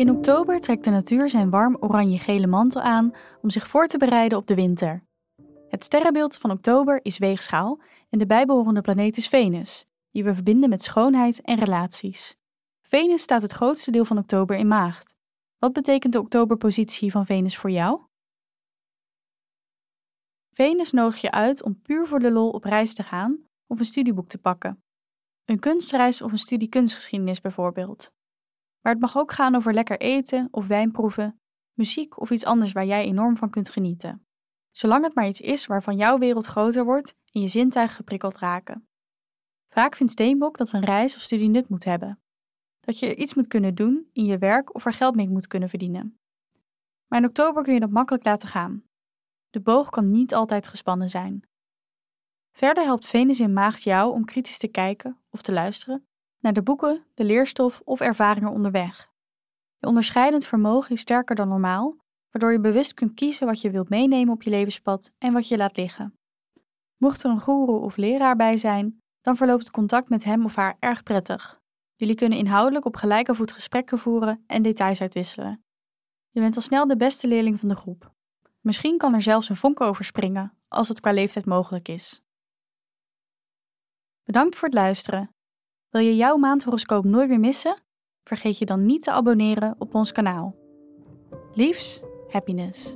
In oktober trekt de natuur zijn warm oranje-gele mantel aan om zich voor te bereiden op de winter. Het sterrenbeeld van oktober is weegschaal en de bijbehorende planeet is Venus, die we verbinden met schoonheid en relaties. Venus staat het grootste deel van oktober in maagd. Wat betekent de oktoberpositie van Venus voor jou? Venus nodigt je uit om puur voor de lol op reis te gaan of een studieboek te pakken. Een kunstreis of een studie kunstgeschiedenis bijvoorbeeld. Maar het mag ook gaan over lekker eten of wijnproeven, muziek of iets anders waar jij enorm van kunt genieten. Zolang het maar iets is waarvan jouw wereld groter wordt en je zintuigen geprikkeld raken. Vaak vindt Steenbok dat een reis of studie nut moet hebben. Dat je er iets moet kunnen doen in je werk of er geld mee moet kunnen verdienen. Maar in oktober kun je dat makkelijk laten gaan. De boog kan niet altijd gespannen zijn. Verder helpt Venus in Maagd jou om kritisch te kijken of te luisteren naar de boeken, de leerstof of ervaringen onderweg. Je onderscheidend vermogen is sterker dan normaal, waardoor je bewust kunt kiezen wat je wilt meenemen op je levenspad en wat je laat liggen. Mocht er een goeroe of leraar bij zijn, dan verloopt het contact met hem of haar erg prettig. Jullie kunnen inhoudelijk op gelijke voet gesprekken voeren en details uitwisselen. Je bent al snel de beste leerling van de groep. Misschien kan er zelfs een vonk overspringen, als het qua leeftijd mogelijk is. Bedankt voor het luisteren. Wil je jouw maandhoroscoop nooit meer missen? Vergeet je dan niet te abonneren op ons kanaal. Liefs, happiness.